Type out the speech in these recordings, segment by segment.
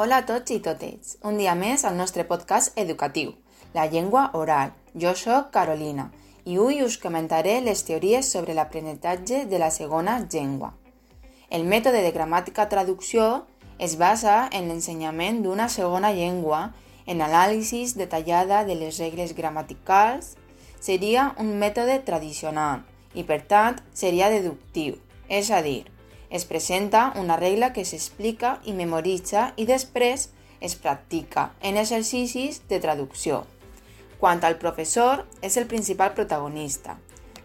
Hola a tots i totes. Un dia més al nostre podcast educatiu, La llengua oral. Jo sóc Carolina i avui us comentaré les teories sobre l'aprenentatge de la segona llengua. El mètode de gramàtica-traducció es basa en l'ensenyament d'una segona llengua, en anàlisis detallada de les regles gramaticals, seria un mètode tradicional i, per tant, seria deductiu, és a dir, es presenta una regla que s'explica i memoritza i després es practica en exercicis de traducció. Quant al professor, és el principal protagonista.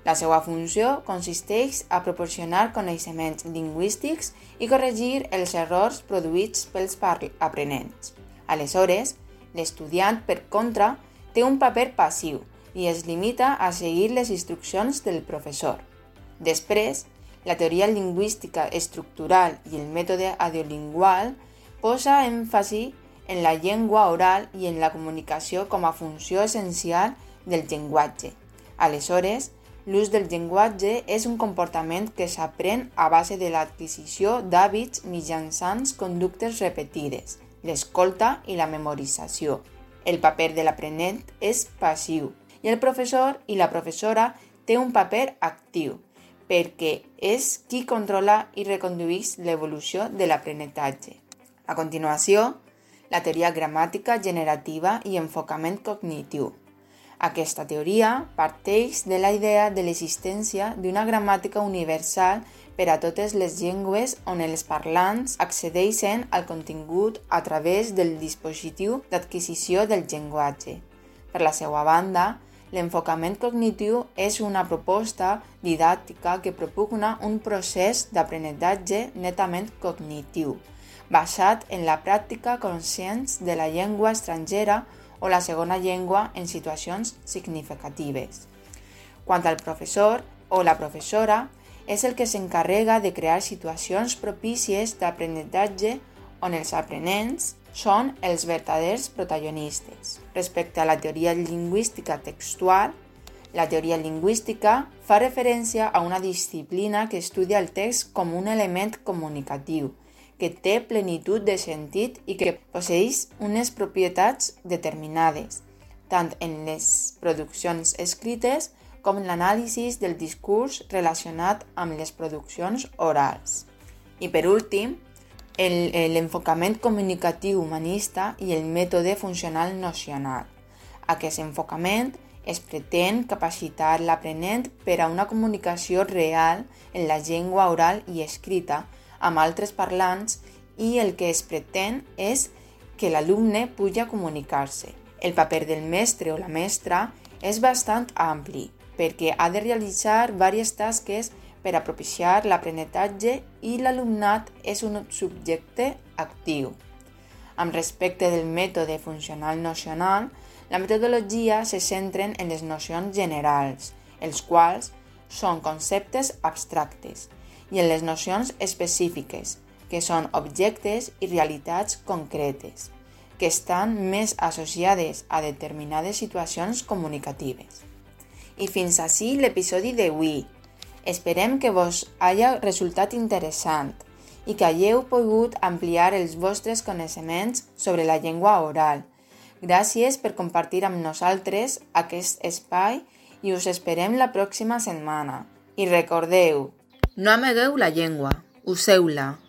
La seva funció consisteix a proporcionar coneixements lingüístics i corregir els errors produïts pels aprenents. Aleshores, l'estudiant, per contra, té un paper passiu i es limita a seguir les instruccions del professor. Després, la teoria lingüística estructural i el mètode audiolingual posa èmfasi en la llengua oral i en la comunicació com a funció essencial del llenguatge. Aleshores, l'ús del llenguatge és un comportament que s'aprèn a base de l'adquisició d'hàbits mitjançant conductes repetides, l'escolta i la memorització. El paper de l'aprenent és passiu i el professor i la professora té un paper actiu, perquè és qui controla i recondueix l'evolució de l'aprenentatge. A continuació, la teoria gramàtica generativa i enfocament cognitiu. Aquesta teoria parteix de la idea de l'existència d'una gramàtica universal per a totes les llengües on els parlants accedeixen al contingut a través del dispositiu d'adquisició del llenguatge. Per la seva banda, l'enfocament cognitiu és una proposta didàctica que propugna un procés d'aprenentatge netament cognitiu, basat en la pràctica conscient de la llengua estrangera o la segona llengua en situacions significatives. Quant al professor o la professora, és el que s'encarrega de crear situacions propícies d'aprenentatge on els aprenents són els verdaders protagonistes. Respecte a la teoria lingüística textual, la teoria lingüística fa referència a una disciplina que estudia el text com un element comunicatiu, que té plenitud de sentit i que posseix unes propietats determinades, tant en les produccions escrites com en l'anàlisi del discurs relacionat amb les produccions orals. I per últim, l'enfocament comunicatiu humanista i el mètode funcional nocional. Aquest enfocament es pretén capacitar l'aprenent per a una comunicació real en la llengua oral i escrita amb altres parlants i el que es pretén és que l'alumne pugui comunicar-se. El paper del mestre o la mestra és bastant ampli perquè ha de realitzar diverses tasques per a propiciar l'aprenentatge i l'alumnat és un subjecte actiu. Amb respecte del mètode funcional nocional, la metodologia se centra en les nocions generals, els quals són conceptes abstractes, i en les nocions específiques, que són objectes i realitats concretes, que estan més associades a determinades situacions comunicatives. I fins així l'episodi d'avui. Esperem que vos hagi resultat interessant i que hagueu pogut ampliar els vostres coneixements sobre la llengua oral. Gràcies per compartir amb nosaltres aquest espai i us esperem la pròxima setmana. I recordeu, no amagueu la llengua, useu-la.